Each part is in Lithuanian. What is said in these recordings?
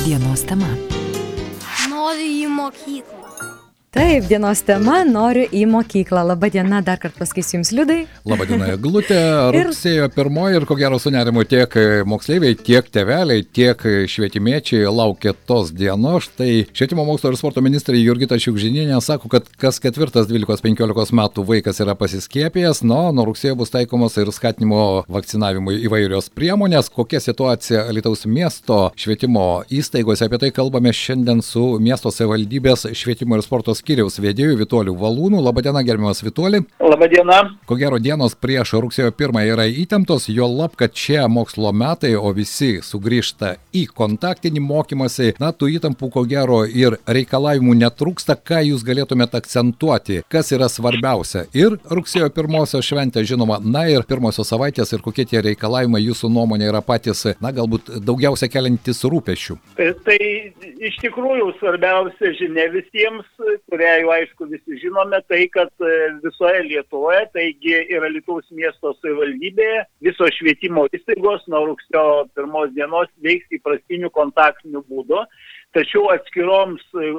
Dienos tema. Noriu į mokyklą. Taip, dienos tema - noriu į mokyklą. Labadiena, dar kartą pasakysiu Jums liudai. Labadiena, Glutė. Rugsėjo pirmoji ir ko gero su nerimu tiek moksleiviai, tiek teveliai, tiek švietimiečiai laukia tos dienos. Štai švietimo mokslo ir sporto ministrė Jurgita Šiukžininė sako, kad kas ketvirtas 12-15 metų vaikas yra pasiskiepijęs, no, nuo rugsėjo bus taikomos ir skatinimo vakcinavimui įvairios priemonės. Kokia situacija Alitaus miesto švietimo įstaigose, apie tai kalbame šiandien su miesto savivaldybės švietimo ir sporto skyriaus vedėjų Vitoliu Valūnu. Labadiena, gerbiamas Vitoli. Labadiena. Ko gero dienos prieš rugsėjo 1 yra įtemptos, jo lab, kad šie mokslo metai, o visi sugrįžta į kontaktinį mokymąsi, na, tų įtampų ko gero ir reikalavimų netrūksta, ką jūs galėtumėte akcentuoti, kas yra svarbiausia. Ir rugsėjo pirmosios šventė, žinoma, na ir pirmosios savaitės ir kokie tie reikalavimai jūsų nuomonė yra patys, na, galbūt daugiausia keliantis rūpešių. Tai, tai iš tikrųjų svarbiausia žinia visiems, kurią jau aišku visi žinome, tai kad e, visoje Lietuvoje, taigi ir Lietuvos miesto savivaldybėje, visos švietimo įstaigos nuo rugsėjo pirmos dienos veiks įprastinių kontaktinių būdų. Tačiau atskiroms e,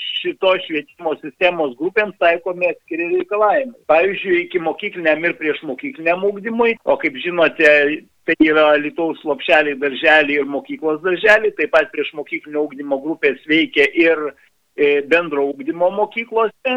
šito švietimo sistemos grupėms taikomi atskiri reikalavimai. Pavyzdžiui, iki mokykliniam ir prieš mokykliniam ūkdymui, o kaip žinote, tai yra Lietuvos lopšeliai, darželiai ir mokyklos darželiai, taip pat prieš mokyklinio ūkdymo grupės veikia ir bendro ūkdymo mokyklose.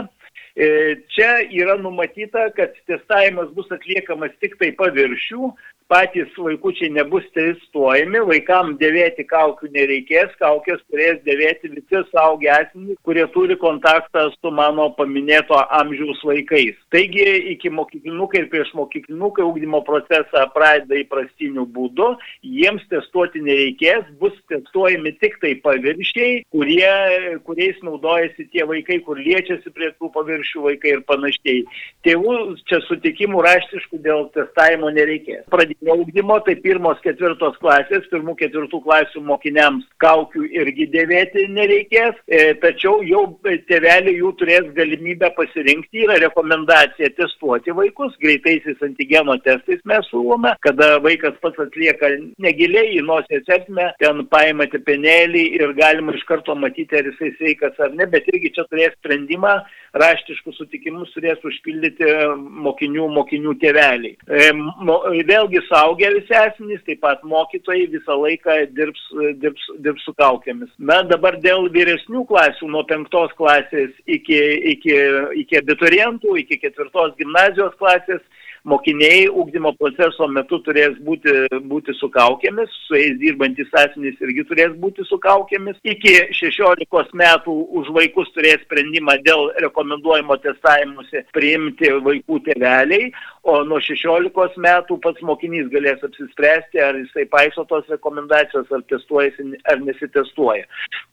E, čia yra numatyta, kad testavimas bus atliekamas tik tai paviršių, patys vaikučiai nebus testuojami, vaikams dėvėti kaukių nereikės, kaukės turės dėvėti visi saugi asmenys, kurie turi kontaktą su mano paminėto amžiaus vaikais. Taigi iki mokyklinukai ir prieš mokyklinukai ūkdymo procesą pradeda įprastiniu būdu, jiems testuoti nereikės, bus testuojami tik tai paviršiai, kurie, kuriais naudojasi tie vaikai, kur liečiasi prie tų paviršių vaikai ir panašiai. Tėvų čia sutikimų raštiškų dėl testavimo nereikės. Pradinio ugdymo, tai pirmos ketvirtos klasės, pirmų ketvirtų klasių mokiniams kaukių irgi dėvėti nereikės, e, tačiau jau tėveliai jų turės galimybę pasirinkti, yra rekomendacija testuoti vaikus, greitaisiais antigeno testais mes siūlome, kada vaikas pats atlieka negiliai į nosės esmę, ten paima tepenėlį ir galima iš karto matyti, ar jisai sveikas ar ne, bet irgi čia turės sprendimą, raštiškus sutikimus turės užpildyti mokinių, mokinių tėveliai. E, vėlgi suaugę visi asmenys, taip pat mokytojai visą laiką dirbs, dirbs, dirbs su kaukėmis. Na dabar dėl vyresnių klasių, nuo penktos klasės iki, iki, iki abiturientų, iki ketvirtos gimnazijos klasės, mokiniai ūkdymo proceso metu turės būti, būti su kaukėmis, su jais dirbantis asmenys irgi turės būti su kaukėmis. Iki 16 metų už vaikus turės sprendimą dėl rekomenduojamo testavimuose priimti vaikų tėveliai, o nuo 16 metų pats mokinys galės apsispręsti, ar jisai paiso tos rekomendacijos, ar testuojasi, ar nesitestuoja.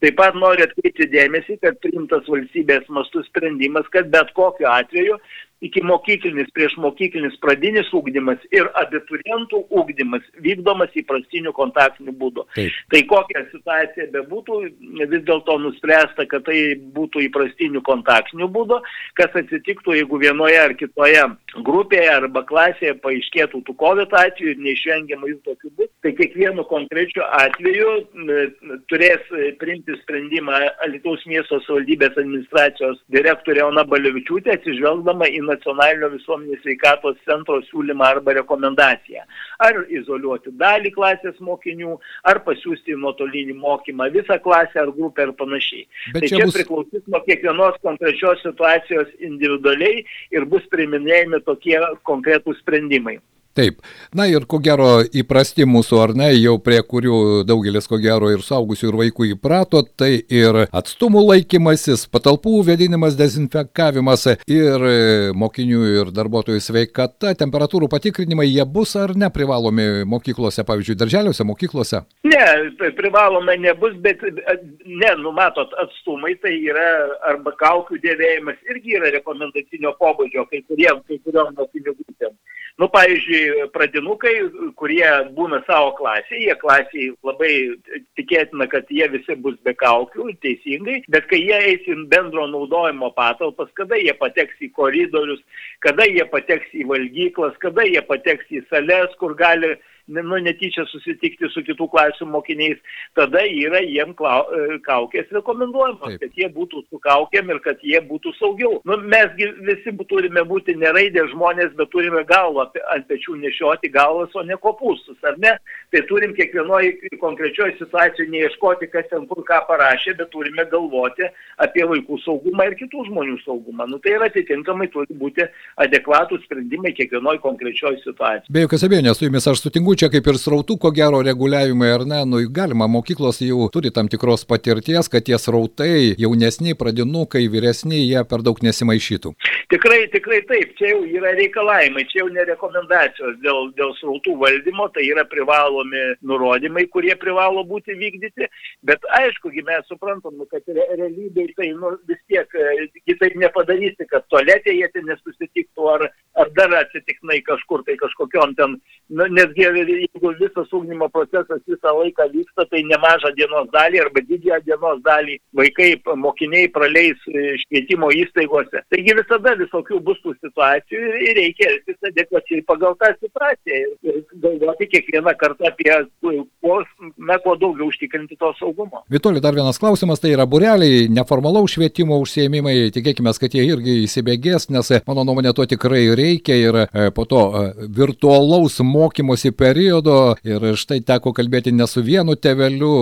Taip pat noriu atkreipti dėmesį, kad priimtas valstybės mastų sprendimas, kad bet kokiu atveju iki mokyklinis, prieš mokyklinis pradinis ūkdymas ir abiturientų ūkdymas vykdomas įprastiniu kontaktiniu būdu. Taip. Tai kokia situacija bebūtų, vis dėlto nuspręsta, kad tai būtų įprastiniu kontaktiniu būdu, kas atsitiktų, jeigu vienoje ar kitoje grupėje arba klasėje paaiškėtų tų COVID atvejų ir neišvengiamai jų tokių bus, tai kiekvienu konkrečiu atveju turės priimti sprendimą Alitaus miesto savivaldybės administracijos direktorė Ona Balevičiūtė atsižvelgdama į nacionalinio visuomenės sveikatos centro siūlymą arba rekomendaciją. Ar izoliuoti dalį klasės mokinių, ar pasiūsti nuotolinį mokymą visą klasę ar grupę ir panašiai. Bet tai čia, čia bus... priklausys nuo kiekvienos konkrečios situacijos individualiai ir bus priminėjami tokie konkretūs sprendimai. Taip, na ir ko gero įprasti mūsų ar ne, jau prie kurių daugelis ko gero ir saugusių ir vaikų įprato, tai ir atstumų laikymasis, patalpų vėdinimas, dezinfekavimas ir mokinių ir darbuotojų sveikata, temperatūrų patikrinimai, jie bus ar neprivalomi mokyklose, pavyzdžiui, darželiuose, mokyklose? Ne, privalome nebus, bet ne, numatot, atstumai tai yra arba kaukių dėvėjimas irgi yra rekomendacinio pobūdžio kai kuriem, kai kuriom mokinių grupėm. Nu, pavyzdžiui, pradinukai, kurie būna savo klasėje, jie klasiai labai tikėtina, kad jie visi bus be kaukių, teisingai, bet kai jie eis į bendro naudojimo patalpas, kada jie pateks į koridorius, kada jie pateks į valgyklas, kada jie pateks į sales, kur gali nu, netyčia susitikti su kitų klasių mokiniais, tada yra jiem e, kaukės rekomenduojamos, Taip. kad jie būtų su kaukėm ir kad jie būtų saugiau. Nu, mesgi visi turime būti neraidė žmonės, bet turime galvą ant pečių nešioti galvas, o ne kopūstus, ar ne? Tai turim kiekvienoje konkrečioje situacijoje neieškoti, kas ten kur ką parašė, bet turime galvoti apie vaikų saugumą ir kitų žmonių saugumą. Nu, tai yra atitinkamai turi būti adekvatų sprendimai kiekvienoje konkrečioje situacijoje. Be jokios abejonės, su jumis aš sutinku, čia kaip ir srautų, ko gero, reguliavimai ar ne, nu galima, mokyklos jau turi tam tikros patirties, kad tie srautai jaunesni, pradinukai, vyresni, jie per daug nesimaišytų. Tikrai, tikrai taip, čia jau yra reikalavimai, čia jau ne rekomendacijos dėl, dėl srautų valdymo, tai yra privalomi nurodymai, kurie privalo būti vykdyti, bet aišku, mes suprantam, nu, kad re, realybėje tai nu, vis tiek e, kitaip nepadarysi, kad tualetė jie ten nesusitiktų ar, ar dar atsitiknai kažkur tai kažkokiam ten, nu, netgi jeigu visas ūkdymo procesas visą laiką vyksta, tai nemažą dienos dalį arba didžiąją dienos dalį vaikai, mokiniai praleis e, švietimo įstaigose. Taigi visada visokių bus tų situacijų ir reikia elgtis adekvačiai pagal tą situaciją ir galvoti kiekvieną kartą apie kuo, na, kuo daugiau užtikrinti to saugumo. Vitoli, dar vienas klausimas, tai yra bureliai, neformalaus švietimo užsiemimai, tikėkime, kad jie irgi įsibėgės, nes mano nuomonė to tikrai reikia ir e, po to e, virtualaus mokymosi periodo ir štai teko kalbėti ne su vienu teveliu,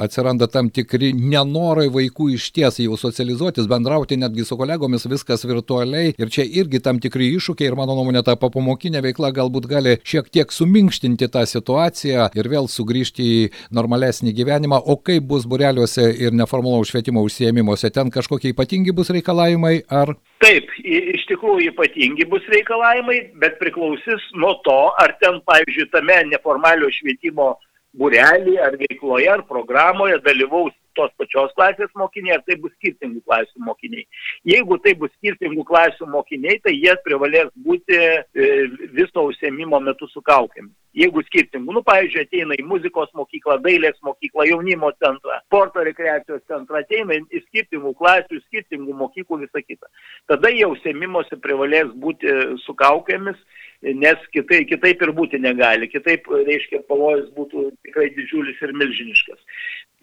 atsiranda tam tikri nenorai vaikų iš ties jau socializuotis, bendrauti netgi su kolegomis, viskas virtualiai ir čia irgi tam tikri iššūkiai ir mano nuomonė ta papamokinė veikla galbūt gali šiek tiek suminkštinti tą situaciją ir vėl sugrįžti į normalesnį gyvenimą, o kaip bus bureliuose ir neformalaus švietimo užsiemimuose, ten kažkokie ypatingi bus reikalavimai ar Taip, iš tikrųjų ypatingi bus reikalavimai, bet priklausys nuo to, ar ten, pavyzdžiui, tame neformalio švietimo burelį ar veikloje ar programoje dalyvaus tos pačios klasės mokiniai, ar tai bus skirtingų klasių mokiniai. Jeigu tai bus skirtingų klasių mokiniai, tai jie privalės būti e, viso užsiemimo metu su kaukėmis. Jeigu skirtingų, nu, pavyzdžiui, ateina į muzikos mokyklą, dailės mokyklą, jaunimo centrą, sporto rekreacijos centrą, ateina į skirtingų klasių, skirtingų mokyklų, visą kitą. Tada jie užsiemimuose privalės būti su kaukėmis nes kitai, kitaip ir būti negali. Kitaip, reiškia, pavojus būtų tikrai didžiulis ir milžiniškas.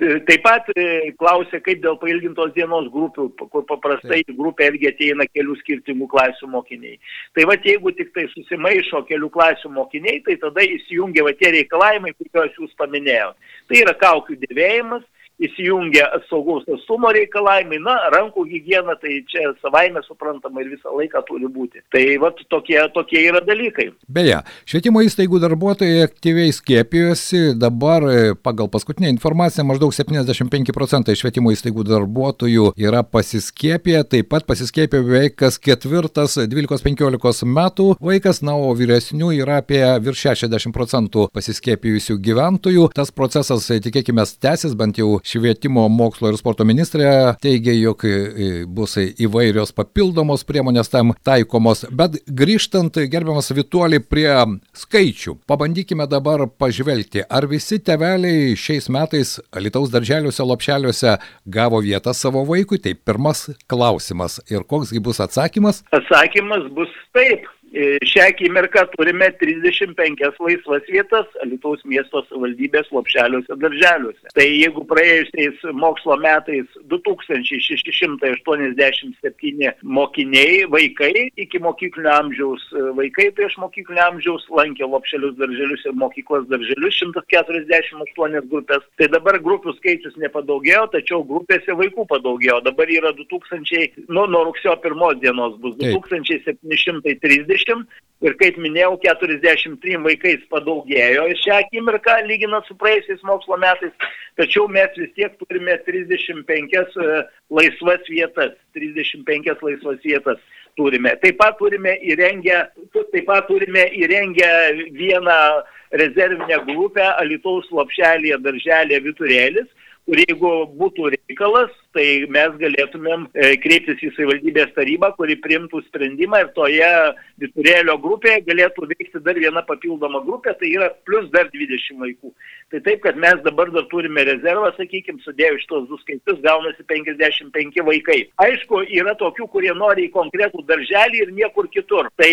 Taip pat e, klausė, kaip dėl pailgintos dienos grupių, kur paprastai Taip. grupė irgi ateina kelių skirtingų klasių mokiniai. Tai va, jeigu tik tai susimaišo kelių klasių mokiniai, tai tada įsijungia va tie reikalavimai, kuriuos jūs paminėjote. Tai yra kaukių dėvėjimas, įsijungia saugaus atstumo reikalavimai, na, rankų hygiena, tai čia savaime suprantama ir visą laiką turi būti. Tai vat tokie, tokie yra dalykai. Beje, švietimo įstaigų darbuotojai aktyviai skėpijosi, dabar e, pagal paskutinę informaciją maždaug 75 procentai švietimo įstaigų darbuotojų yra pasiskėpę, taip pat pasiskėpė beveik kas ketvirtas 12-15 metų vaikas, na, o vyresnių yra apie virš 60 procentų pasiskėpijusių gyventojų. Tas procesas, e, tikėkime, tęsis bent jau švietimo, mokslo ir sporto ministrė teigia, jog e, bus įvairios papildomos priemonės tam taikomos. Bet grįžtant, gerbiamas Vituoli, prie skaičių, pabandykime dabar pažvelgti, ar visi teveliai šiais metais Lietuvos darželiuose, lopšeliuose gavo vietą savo vaikui. Tai pirmas klausimas. Ir koksgi bus atsakymas? Atsakymas bus taip. E, šią akimirką turime 35 laisvas vietas Lietuvos miesto savivaldybės lopšeliuose darželiuose. Tai jeigu praėjusiais mokslo metais 2687 mokiniai, vaikai iki mokyklinio amžiaus, e, vaikai prieš mokyklinio amžiaus lankė lopšelius darželius ir mokyklos darželius 148 grupės. Tai dabar grupių skaičius nepadaugėjo, tačiau grupėse vaikų padaugėjo. Dabar yra 2000, nu, nuo rugsėjo pirmos dienos bus 2730 20 ir kaip minėjau, 43 vaikais padaugėjo šią akimirką, lyginant su praeisiais mokslo metais, tačiau mes vis tiek turime 35 e, laisvas vietas, 35 laisvas vietas turime. Taip pat turime įrengę, taip pat turime įrengę vieną rezervinę grupę Alitaus lopšelėje, darželėje Viturėlis, kur jeigu būtų reikalas, tai mes galėtumėm e, kreiptis į savivaldybės tarybą, kuri priimtų sprendimą ir toje viturėlio grupėje galėtų veikti dar viena papildoma grupė, tai yra plus dar 20 vaikų. Tai taip, kad mes dabar dar turime rezervą, sakykime, sudėjus šitos du skaičius, gaunasi 55 vaikai. Aišku, yra tokių, kurie nori į konkretų darželį ir niekur kitur. Tai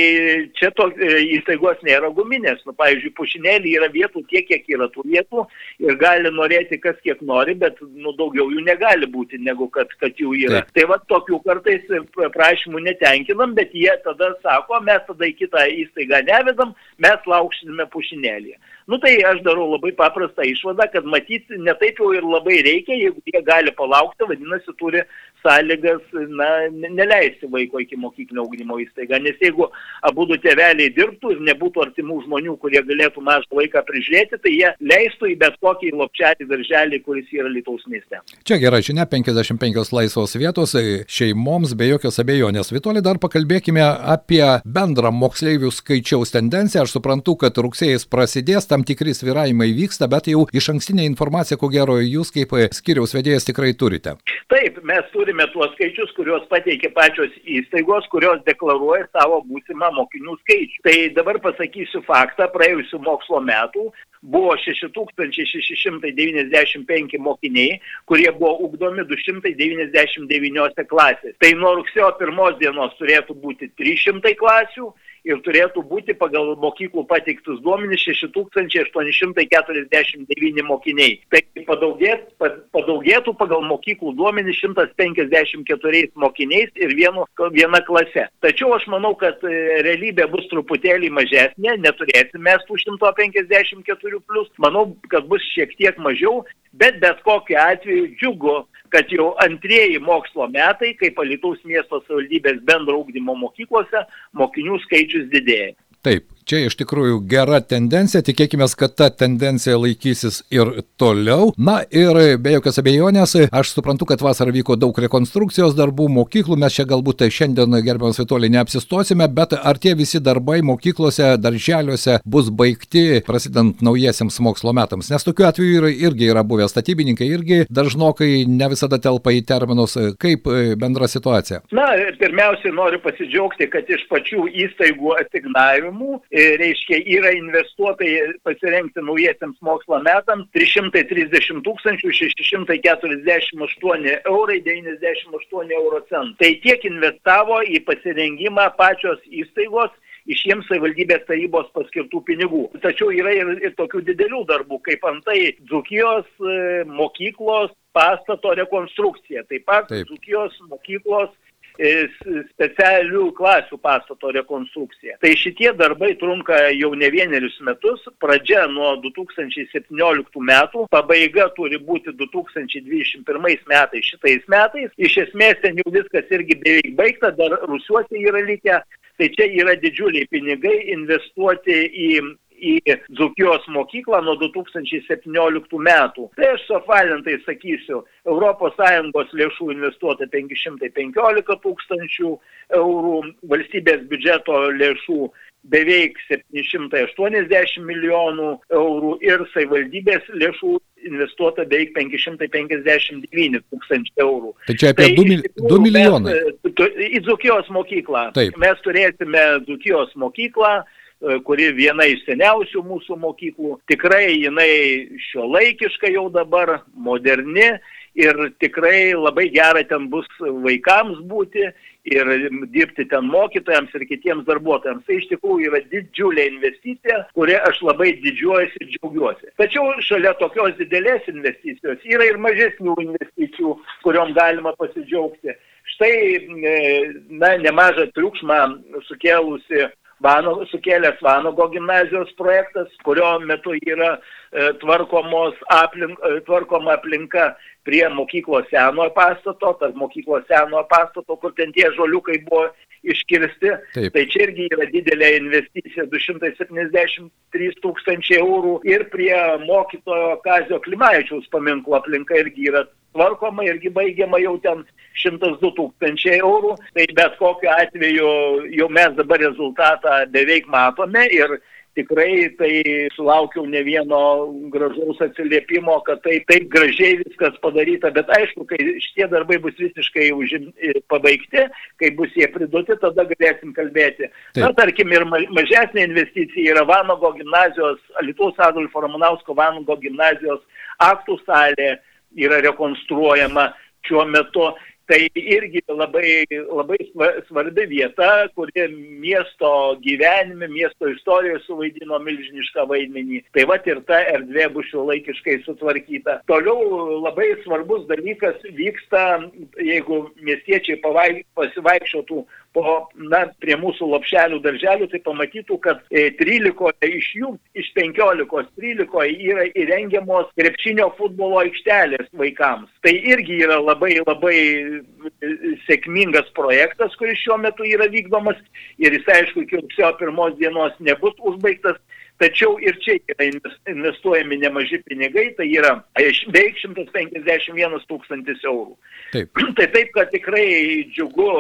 čia to, e, įstaigos nėra guminės. Nu, pavyzdžiui, pušinėlį yra vietų tiek, kiek yra tų vietų ir gali norėti kas kiek nori, bet nu, daugiau jų negali būti, negu kad, kad jų yra. Taip. Tai va tokių kartais prašymų netenkinam, bet jie tada sako, mes tada į kitą įstaigą nevedam, mes lauksime pušinėlį. Nu tai aš darau labai paprastą išvadą, kad matyti netaip jau ir labai reikia, jeigu jie gali palaukti, vadinasi, turi sąlygas na, neleisti vaiko iki mokyklinio augdymo įstaigą. Nes jeigu abu du tėveliai dirbtų ir nebūtų artimų žmonių, kurie galėtų mažą vaiką prižiūrėti, tai jie leistų į bet kokį lopčelį darželį, kuris yra Lietuvos mieste. Čia gera žinia, 55 laisvos vietos šeimoms be jokios abejonės. Vitolį dar pakalbėkime apie bendrą moksleivių skaičiaus tendenciją. Aš suprantu, kad rugsėjas prasidės, tam tikri sviravimai vyksta, bet jau iš ankstinė informacija, ko gero, jūs kaip skiriaus vedėjas tikrai turite. Taip, mes turime tuos skaičius, kuriuos pateikia pačios įstaigos, kurios deklaruoja savo būsimą mokinių skaičių. Tai dabar pasakysiu faktą, praėjusiu mokslo metų buvo 6695 mokiniai, kurie buvo ugdomi 299 klasės. Tai nuo rugsėjo pirmos dienos turėtų būti 300 klasių ir turėtų būti pagal mokyklų pateiktus duomenys 6849 mokiniai. Tai padaugėt, padaugėtų pagal mokyklų duomenys 154 mokiniais ir vienu, viena klase. Tačiau aš manau, kad e, realybė bus truputėlį mažesnė, neturėsime tų 154 plus, manau, kad bus šiek tiek mažiau, bet bet kokiu atveju džiugu, kad jau antrieji mokslo metai, kaip Alitaus miesto savivaldybės bendro ūkdymo mokyklose, mokinių skaičius didėja. Taip, Čia iš tikrųjų gera tendencija, tikėkime, kad ta tendencija laikysis ir toliau. Na ir be jokios abejonės, aš suprantu, kad vasarą vyko daug rekonstrukcijos darbų, mokyklų, mes čia galbūt šiandien, gerbiamas Vitolį, neapsistosime, bet ar tie visi darbai mokyklose, darželiuose bus baigti prasidant naujiesiems mokslo metams? Nes tokiu atveju ir, irgi yra buvę statybininkai, irgi dažnokai ne visada telpa į terminus. Kaip bendra situacija? Na, pirmiausiai noriu pasidžiaugti, kad iš pačių įstaigų asignavimų E, reiškia, yra investuotai pasirengti naujiesiams mokslo metams 330 648 eurai 98 euro centų. Tai tiek investavo į pasirengimą pačios įstaigos iš jiems savivaldybės tarybos paskirtų pinigų. Tačiau yra ir, ir tokių didelių darbų, kaip antai Dzukijos e, mokyklos pastato rekonstrukcija. Taip pat Taip. Dzukijos mokyklos E, specialių klasių pastato rekonstrukcija. Tai šitie darbai trunka jau ne vienerius metus, pradžia nuo 2017 metų, pabaiga turi būti 2021 metais šitais metais. Iš esmės ten jau viskas irgi beveik baigta, dar rusiuose yra likę, tai čia yra didžiuliai pinigai investuoti į į Dzukijos mokyklą nuo 2017 metų. Tai aš suapvalintai sakysiu, ES lėšų investuota 515 tūkstančių eurų, valstybės biudžeto lėšų beveik 780 milijonų eurų ir savivaldybės lėšų investuota beveik 559 tūkstančių eurų. Tai čia apie tai, 2, mil, 2 milijonai. Mes, į Dzukijos mokyklą. Taip. Mes turėsime Dzukijos mokyklą, kuri viena iš seniausių mūsų mokyklų. Tikrai jinai šio laikiška jau dabar, moderni ir tikrai labai gera ten bus vaikams būti ir dirbti ten mokytojams ir kitiems darbuotojams. Tai iš tikrųjų yra didžiulė investicija, kuria aš labai didžiuojuosi ir džiaugiuosi. Tačiau šalia tokios didelės investicijos yra ir mažesnių investicijų, kuriuom galima pasidžiaugti. Štai, e, na, nemažą triukšmą sukėlusi Vano, sukėlęs Vanago gimnazijos projektas, kurio metu yra e, tvarkomos aplink, e, tvarkoma aplinka prie mokyklos senojo pastato, tarp mokyklos senojo pastato, kur ten tie žoliukai buvo iškirsti. Taip. Tai čia irgi yra didelė investicija - 273 tūkstančiai eurų. Ir prie mokytojo Kazio Klimaičiaus paminklo aplinka irgi yra tvarkoma, irgi baigiama jau ten 102 tūkstančiai eurų. Tai bet kokiu atveju jau mes dabar rezultatą beveik matome ir tikrai tai sulaukiau ne vieno gražaus atsiliepimo, kad tai taip gražiai viskas padaryta, bet aišku, kai šitie darbai bus visiškai užim, pabaigti, kai bus jie priduoti, tada galėsim kalbėti. Taip. Na, tarkim, ir mažesnė investicija yra Vanago gimnazijos, Lietuvos Adolfo Ramanausko Vanago gimnazijos aktų salė yra rekonstruojama šiuo metu tai irgi labai, labai svarbi vieta, kuri miesto gyvenime, miesto istorijoje suvaidino milžinišką vaidmenį. Tai va ir ta erdvė bus šiuolaikiškai sutvarkyta. Toliau labai svarbus dalykas vyksta, jeigu miestiečiai pasivaikščiotų po, na, prie mūsų lopšelių darželių, tai pamatytų, kad 13 e, iš jų, iš 15, 13 yra įrengiamos krepšinio futbolo aikštelės vaikams. Tai irgi yra labai labai e, sėkmingas projektas, kuris šiuo metu yra vykdomas ir jis aišku iki rugsėjo pirmos dienos nebus užbaigtas. Tačiau ir čia yra investuojami nemaži pinigai, tai yra beveik 151 tūkstantis eurų. Taip. Tai taip, kad tikrai džiugu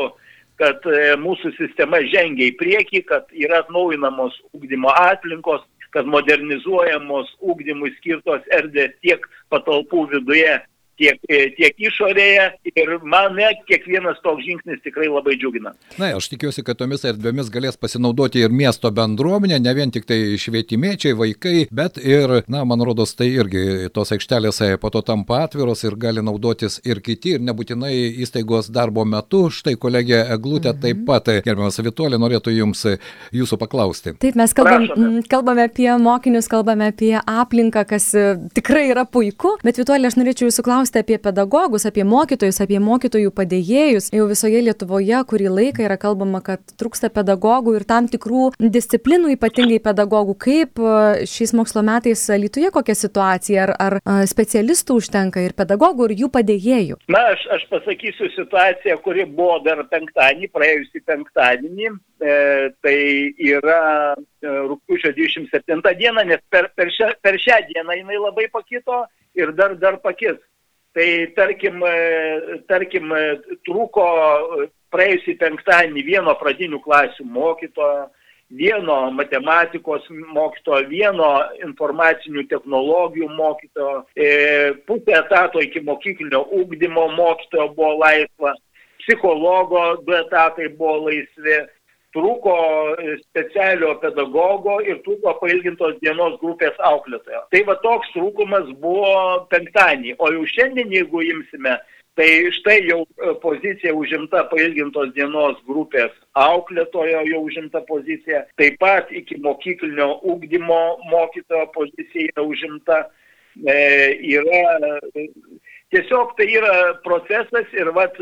kad e, mūsų sistema žengia į priekį, kad yra atnaujinamos ūkdymo aplinkos, kad modernizuojamos ūkdymui skirtos erdvės tiek patalpų viduje, tiek, e, tiek išorėje ir mane kiekvienas toks žingsnis tikrai labai džiugina. Na, aš tikiuosi, kad tomis erdvėmis galės pasinaudoti ir miesto bendruomenė, ne vien tik tai švietimiečiai, vaikai, bet ir, na, man rodos, tai irgi tos aikštelės e, po to tampa atviros ir gali naudotis ir kiti, ir nebūtinai įstaigos darbo metu. Štai kolegė Eglutė mhm. taip pat, e, gerbiamas Vituolė, norėtų jums jūsų paklausti. Taip, mes kalbam, kalbame apie mokinius, kalbame apie aplinką, kas tikrai yra puiku, bet Vituolė, aš norėčiau jūsų klausti klausti apie pedagogus, apie mokytojus, apie mokytojų padėjėjus. Jau visoje Lietuvoje kurį laiką yra kalbama, kad trūksta pedagogų ir tam tikrų disciplinų, ypatingai pedagogų. Kaip e, šiais mokslo metais Lietuvoje kokia situacija? Ar, ar e, specialistų užtenka ir pedagogų, ir jų padėjėjų? Na, aš, aš pasakysiu situaciją, kuri buvo dar penktadienį, praėjusį penktadienį. E, tai yra e, rūpiučio 27 diena, nes per, per, šią, per šią dieną jinai labai pakito ir dar, dar pakis. Tai tarkim, e, tarkim e, trūko e, praėjusį penktadienį vieno pradinių klasių mokytojo, vieno matematikos mokytojo, vieno informacinių technologijų mokytojo, pusę etato iki mokyklinio ūkdymo mokytojo buvo laisva, psichologo du etatai buvo laisvi trūko specialio pedagogo ir trūko pailgintos dienos grupės auklėtojo. Tai va toks trūkumas buvo penktadienį, o jau šiandien, jeigu imsime, tai štai jau e, pozicija užimta pailgintos dienos grupės auklėtojo jau užimta pozicija, taip pat iki mokyklinio ūkdymo mokytojo pozicija yra užimta. E, yra Tiesiog tai yra procesas ir vat,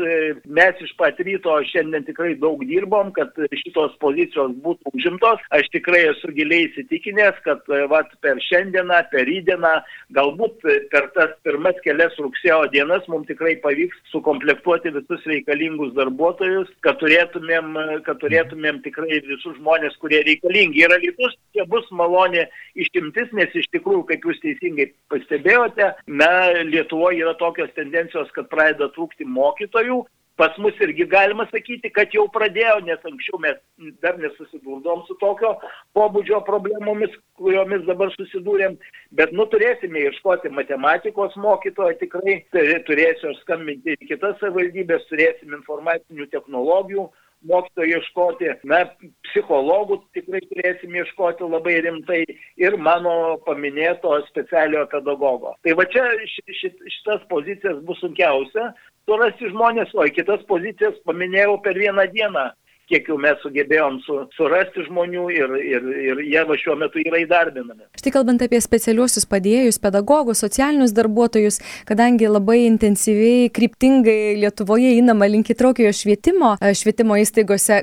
mes iš pat ryto šiandien tikrai daug dirbom, kad šitos pozicijos būtų užimtos. Aš tikrai esu giliai įsitikinęs, kad vat, per šiandieną, per rydieną, galbūt per tas pirmas kelias rugsėjo dienas mums tikrai pavyks sukomplektuoti visus reikalingus darbuotojus, kad turėtumėm, kad turėtumėm tikrai visus žmonės, kurie reikalingi. Ir alytus čia bus malonė išimtis, nes iš tikrųjų, kaip jūs teisingai pastebėjote, na, Lietuvoje yra tokia tokios tendencijos, kad pradeda trūkti mokytojų. Pas mus irgi galima sakyti, kad jau pradėjo, nes anksčiau mes dar nesusidurdom su tokio pobūdžio problemomis, kuriomis dabar susidūrėm, bet nu turėsime ieškoti matematikos mokytojo, tikrai. Turėsiu skambinti į kitas savivaldybės, turėsim informacinių technologijų mokytojų ieškoti, na, psichologų tikrai turėsim ieškoti labai rimtai ir mano paminėto specialiojo pedagogo. Tai va čia šitas pozicijas bus sunkiausia. Surasti žmonės, o kitas pozicijas paminėjau per vieną dieną kiek jau mes sugebėjom su, surasti žmonių ir, ir, ir jie va šiuo metu yra įdarbinami. Štai kalbant apie specialiuosius padėjėjus, pedagogus, socialinius darbuotojus, kadangi labai intensyviai, kryptingai Lietuvoje einama link įtraukiojo švietimo, e, švietimo įstaigose,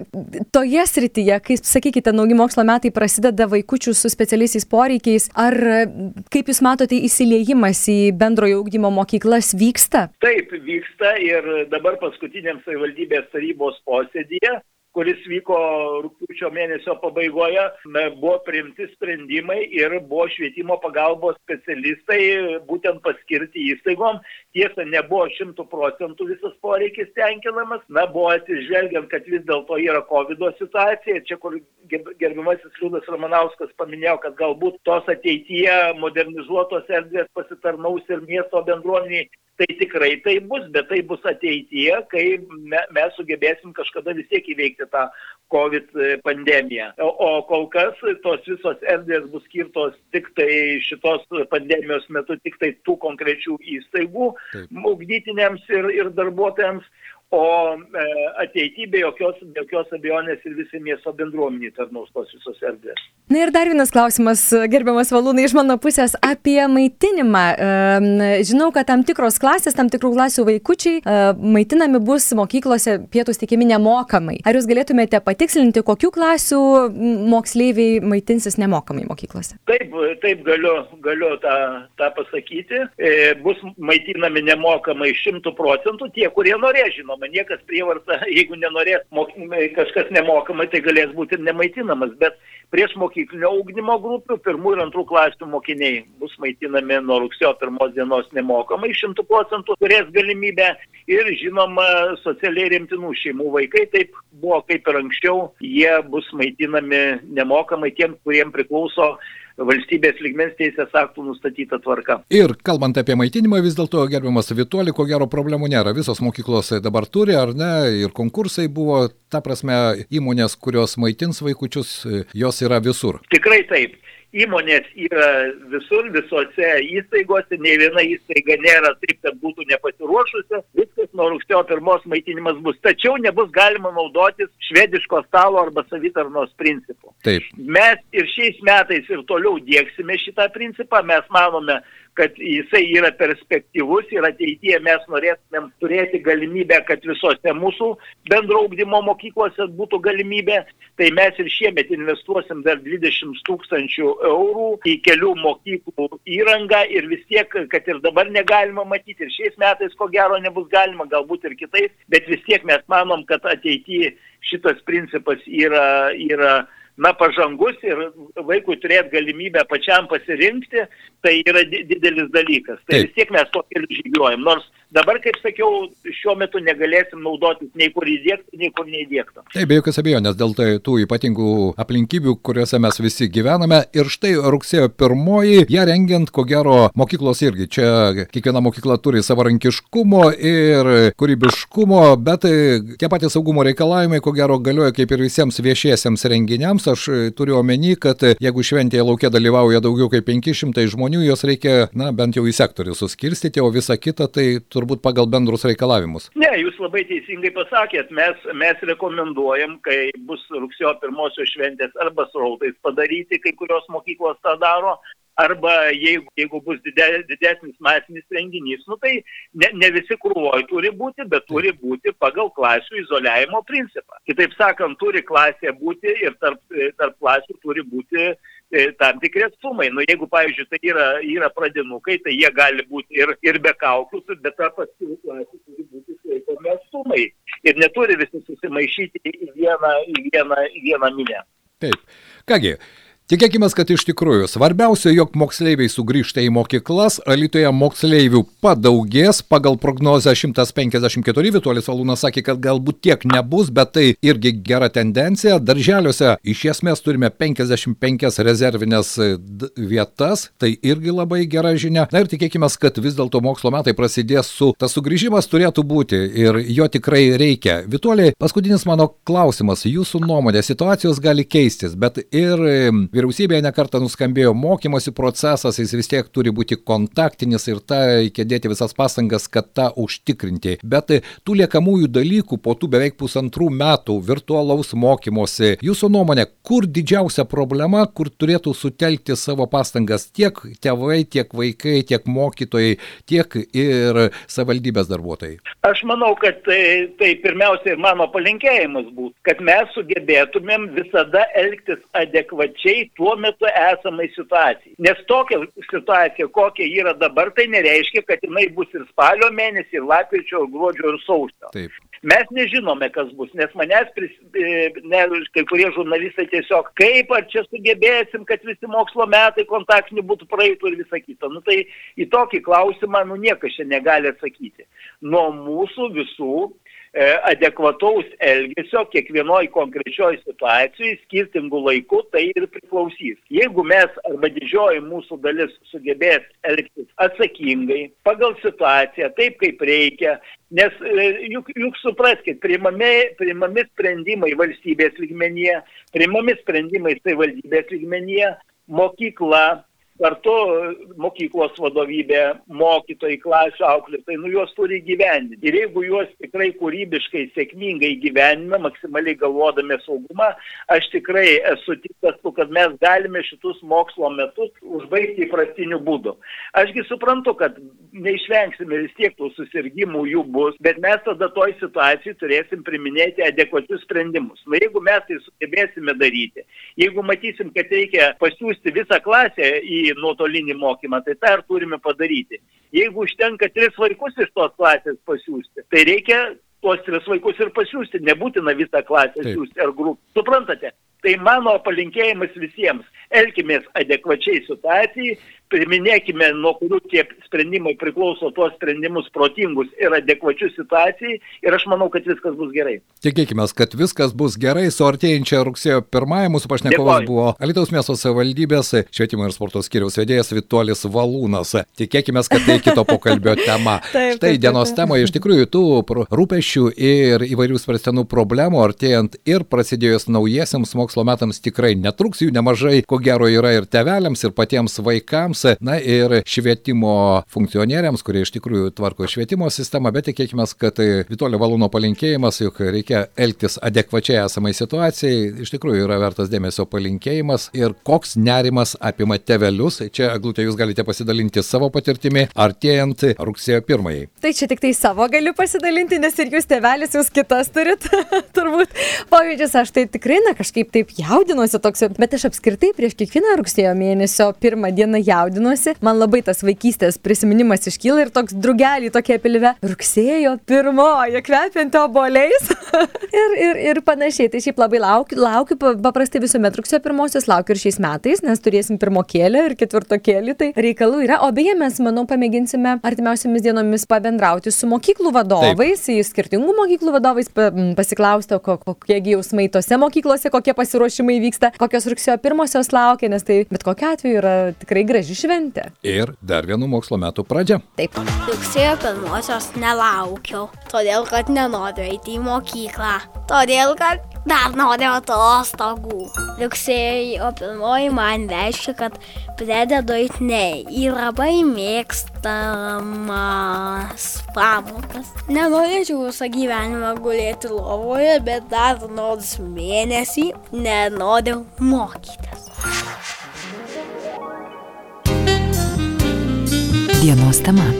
toje srityje, kai, sakykite, nauji mokslo metai prasideda vaikučių su specialiaisiais poreikiais, ar kaip Jūs matote įsiliejimas į bendrojo ūkdymo mokyklas vyksta? Taip, vyksta ir dabar paskutiniam savivaldybės tarybos posėdėje kuris vyko rūpiučio mėnesio pabaigoje, buvo priimti sprendimai ir buvo švietimo pagalbos specialistai būtent paskirti įstaigom. Tiesa, nebuvo šimtų procentų visas poreikis tenkinamas, na, buvo atsižvelgiant, kad vis dėlto yra COVID situacija, čia kur gerbimasis Liūdas Ramanauskas paminėjo, kad galbūt tos ateityje modernizuotos erdvės pasitarnaus ir miesto bendruomeniai. Tai tikrai tai bus, bet tai bus ateityje, kai me, mes sugebėsim kažkada vis tiek įveikti tą COVID pandemiją. O, o kol kas tos visos erdvės bus skirtos tik tai šitos pandemijos metu, tik tai tų konkrečių įstaigų, ugdytiniams ir, ir darbuotojams o e, ateityje be jokios, be jokios abejonės ir visi miesto bendruomeniai tarnaus tos visos erdvės. Na ir dar vienas klausimas, gerbiamas Valūnai, iš mano pusės apie maitinimą. Žinau, kad tam tikros klasės, tam tikrų klasių vaikučiai e, maitinami bus mokyklose pietus tikimi nemokamai. Ar jūs galėtumėte patikslinti, kokių klasių moksleiviai maitinsis nemokamai mokyklose? Taip, taip galiu, galiu tą, tą pasakyti. E, bus maitinami nemokamai šimtų procentų tie, kurie norės, žinoma niekas prievarta, jeigu nenorės mokymai, kažkas nemokamai, tai galės būti ir nemaitinamas, bet prieš mokyklinio ūkdymo grupių pirmų ir antrų klasių mokiniai bus maitinami nuo rugsėjo pirmos dienos nemokamai, šimtų procentų turės galimybę. Ir žinoma socialiai rimtinų šeimų vaikai, taip buvo kaip ir anksčiau, jie bus maitinami nemokamai tiem, kuriem priklauso valstybės lygmens teisės aktų nustatyta tvarka. Ir kalbant apie maitinimą, vis dėlto gerbiamas Vituoli, ko gero problemų nėra. Visos mokyklos dabar turi, ar ne, ir konkursai buvo, ta prasme, įmonės, kurios maitins vaikučius, jos yra visur. Tikrai taip įmonės yra visur, visose įstaigose, nei viena įstaiga nėra taip, kad būtų nepasiruošusi, viskas nuo rugsėjo pirmos maitinimas bus. Tačiau nebus galima naudotis švediško stalo arba savitarnos principu. Taip. Mes ir šiais metais ir toliau dėksime šitą principą, mes manome, kad jisai yra perspektyvus ir ateityje mes norėtumėm turėti galimybę, kad visose mūsų bendro augdymo mokyklose būtų galimybė, tai mes ir šiemet investuosim dar 20 tūkstančių eurų į kelių mokyklų įrangą ir vis tiek, kad ir dabar negalima matyti, ir šiais metais ko gero nebus galima, galbūt ir kitais, bet vis tiek mes manom, kad ateityje šitas principas yra, yra na, pažangus ir vaikui turėti galimybę pačiam pasirinkti, tai yra didelis dalykas. Tai Taip. vis tiek mes to keliu žygiuojam. Nors Dabar, kaip sakiau, šiuo metu negalėsim naudotis nei kur įdėkti, nei kur neįdėkta. Taip, be jokios abejonės, dėl tai tų ypatingų aplinkybių, kuriuose mes visi gyvename. Ir štai rugsėjo pirmoji, ją rengiant, ko gero, mokyklos irgi. Čia kiekviena mokykla turi savarankiškumo ir kūrybiškumo, bet tie patys saugumo reikalavimai, ko gero, galioja kaip ir visiems viešiesiems renginiams. Aš turiu omeny, kad jeigu šventėje laukia dalyvauja daugiau kaip 500 žmonių, juos reikia, na, bent jau į sektorių suskirstyti, o visa kita tai turbūt turbūt pagal bendrus reikalavimus. Ne, jūs labai teisingai pasakėt, mes, mes rekomenduojam, kai bus rugsėjo pirmosios šventės arba srautais padaryti, kai kurios mokyklos tą daro, arba jeigu, jeigu bus didesnis masinis renginys, nu tai ne, ne visi krūvoj turi būti, bet turi būti pagal klasių izoliavimo principą. Kitaip sakant, turi klasė būti ir tarp, tarp klasių turi būti E, tam tikri atstumai. Nu, jeigu, pavyzdžiui, tai yra, yra pradinukai, tai jie gali būti ir, ir be kaukių, bet ta paskirų klasė turi būti išlaikomi atstumai. Ir neturi visi susimaišyti į vieną, į vieną, į vieną minę. Taip. Kągi, Tikėkime, kad iš tikrųjų svarbiausia, jog moksleiviai sugrįžta į mokyklas, Alitoje moksleivių padaugės, pagal prognozę 154, Vituolis Valūnas sakė, kad galbūt tiek nebus, bet tai irgi gera tendencija. Darželiuose iš esmės turime 55 rezervinės vietas, tai irgi labai gera žinia. Na ir tikėkime, kad vis dėlto mokslo metai prasidės su, tas sugrįžimas turėtų būti ir jo tikrai reikia. Vituoliai, paskutinis mano klausimas, jūsų nuomonė, situacijos gali keistis, bet ir Vyriausybėje nekartą nuskambėjo mokymosi procesas, jis vis tiek turi būti kontaktinis ir tą reikia dėti visas pastangas, kad tą užtikrinti. Bet tų liekamųjų dalykų po tų beveik pusantrų metų virtualaus mokymosi, jūsų nuomonė, kur didžiausia problema, kur turėtų sutelkti savo pastangas tiek tėvai, tiek vaikai, tiek mokytojai, tiek ir savaldybės darbuotojai? Aš manau, kad tai, tai pirmiausia ir mano palinkėjimas būtų, kad mes sugebėtumėm visada elgtis adekvačiai tuo metu esamai situacijai. Nes tokia situacija, kokia yra dabar, tai nereiškia, kad jinai bus ir spalio mėnesį, ir lapkričio, ir gruodžio, ir sausio. Taip. Mes nežinome, kas bus, nes manęs, pris, e, ne, kai kurie žurnalistai tiesiog, kaip ar čia sugebėsim, kad visi mokslo metai kontaktinių būtų praeitų ir visa kita. Nu tai į tokį klausimą, nu niekas čia negali atsakyti. Nuo mūsų visų adekvataus elgesio kiekvienoj konkrečioj situacijai skirtingų laikų tai ir priklausys. Jeigu mes arba didžioji mūsų dalis sugebės elgtis atsakingai, pagal situaciją, taip kaip reikia, nes e, juk, juk supraskite, priimami, priimami sprendimai valstybės lygmenyje, priimami sprendimai savivaldybės lygmenyje, mokykla, kartu mokyklos vadovybė, mokytojai, klasių auklėtojai, nu juos turi gyvendinti. Ir jeigu juos tikrai kūrybiškai, sėkmingai gyvenime, maksimaliai galvodami saugumą, aš tikrai esu tikras, kad mes galime šitus mokslo metus užbaigti įprastiniu būdu. Ašgi suprantu, kad neišvengsime vis tiek tų susirgymų jų bus, bet mes tada toj situacijai turėsim priminėti adekvačius sprendimus. Na jeigu mes tai sugebėsime daryti, jeigu matysim, kad reikia pasiūsti visą klasę į į nuotolinį mokymą, tai tą ir turime padaryti. Jeigu užtenka tris vaikus iš tos klasės pasiūsti, tai reikia tuos tris vaikus ir pasiūsti, nebūtina visą klasę siūsti ar grupę. Suprantate? Tai mano palinkėjimas visiems - elkimės adekvačiai situacijai, priminėkime, nuo kurių tie sprendimai priklauso tuos sprendimus protingus ir adekvačius situacijai ir aš manau, kad viskas bus gerai. Tikėkime, kad viskas bus gerai, su artėjančia rugsėjo pirmąją mūsų pašnekovas buvo Alitaus miesto savivaldybės švietimo ir sporto skiriaus vedėjas Vituolis Valūnas. Tikėkime, kad tai kito pokalbio tema. taip, Štai taip, dienos taip. temoje iš tikrųjų tų rūpešių ir įvairių svarstenų problemų artėjant ir prasidėjus naujiesiams mokslo metams tikrai netruks jų nemažai, ko gero yra ir tevelėms, ir patiems vaikams vaikams, na ir švietimo funkcionieriams, kurie iš tikrųjų tvarko švietimo sistemą, bet tikėkime, kad tai Vitolio Valūno palinkėjimas, jog reikia elgtis adekvačiai esamai situacijai, iš tikrųjų yra vertas dėmesio palinkėjimas ir koks nerimas apima tevelius. Čia, Glutė, jūs galite pasidalinti savo patirtimi artėjant rugsėjo pirmajai. Tai čia tik tai savo galiu pasidalinti, nes ir jūs tevelis, jūs kitas turit, turbūt. Pavyzdžius, aš tai tikrai, na, kažkaip taip jaudinuosi toks, bet aš apskritai prieš kiekvieną rugsėjo mėnesio pirmą dieną jaudinuosi jaudinuosi. Man labai tas vaikystės prisiminimas iškyla ir toks drugelį tokie pilve. Rugsėjo pirmoji, kvepianti oboliais. ir, ir, ir panašiai. Tai šiaip labai laukiu, laukiu paprastai visuomet rugsėjo pirmosios, laukiu ir šiais metais, nes turėsim pirmokėlį ir ketvirtokėlį. Tai reikalų yra. O beje, mes, manau, pamėginsime artimiausiamis dienomis pabendrauti su mokyklų vadovais, Taip. skirtingų mokyklų vadovais, pasiklausti, kokie jausmai tose mokyklose, kokie pasiruošimai vyksta, kokios rugsėjo pirmosios laukia, nes tai bet kokiu atveju yra tikrai graži šventė. Ir dar vienų mokslo metų pradžia. Taip. Rugsėjo pirmosios nelaukiau, todėl kad nenoriu eiti į mokyklą. Todėl kad dar noriu atostogų. Rugsėjo pirmoji man reiškia, kad pradedu eiti ne į labai mėgstamas pamokas. Nenorėčiau visą gyvenimą gulėti lovoje, bet dar nors mėnesį nenoriu mokytis. Dienos tema.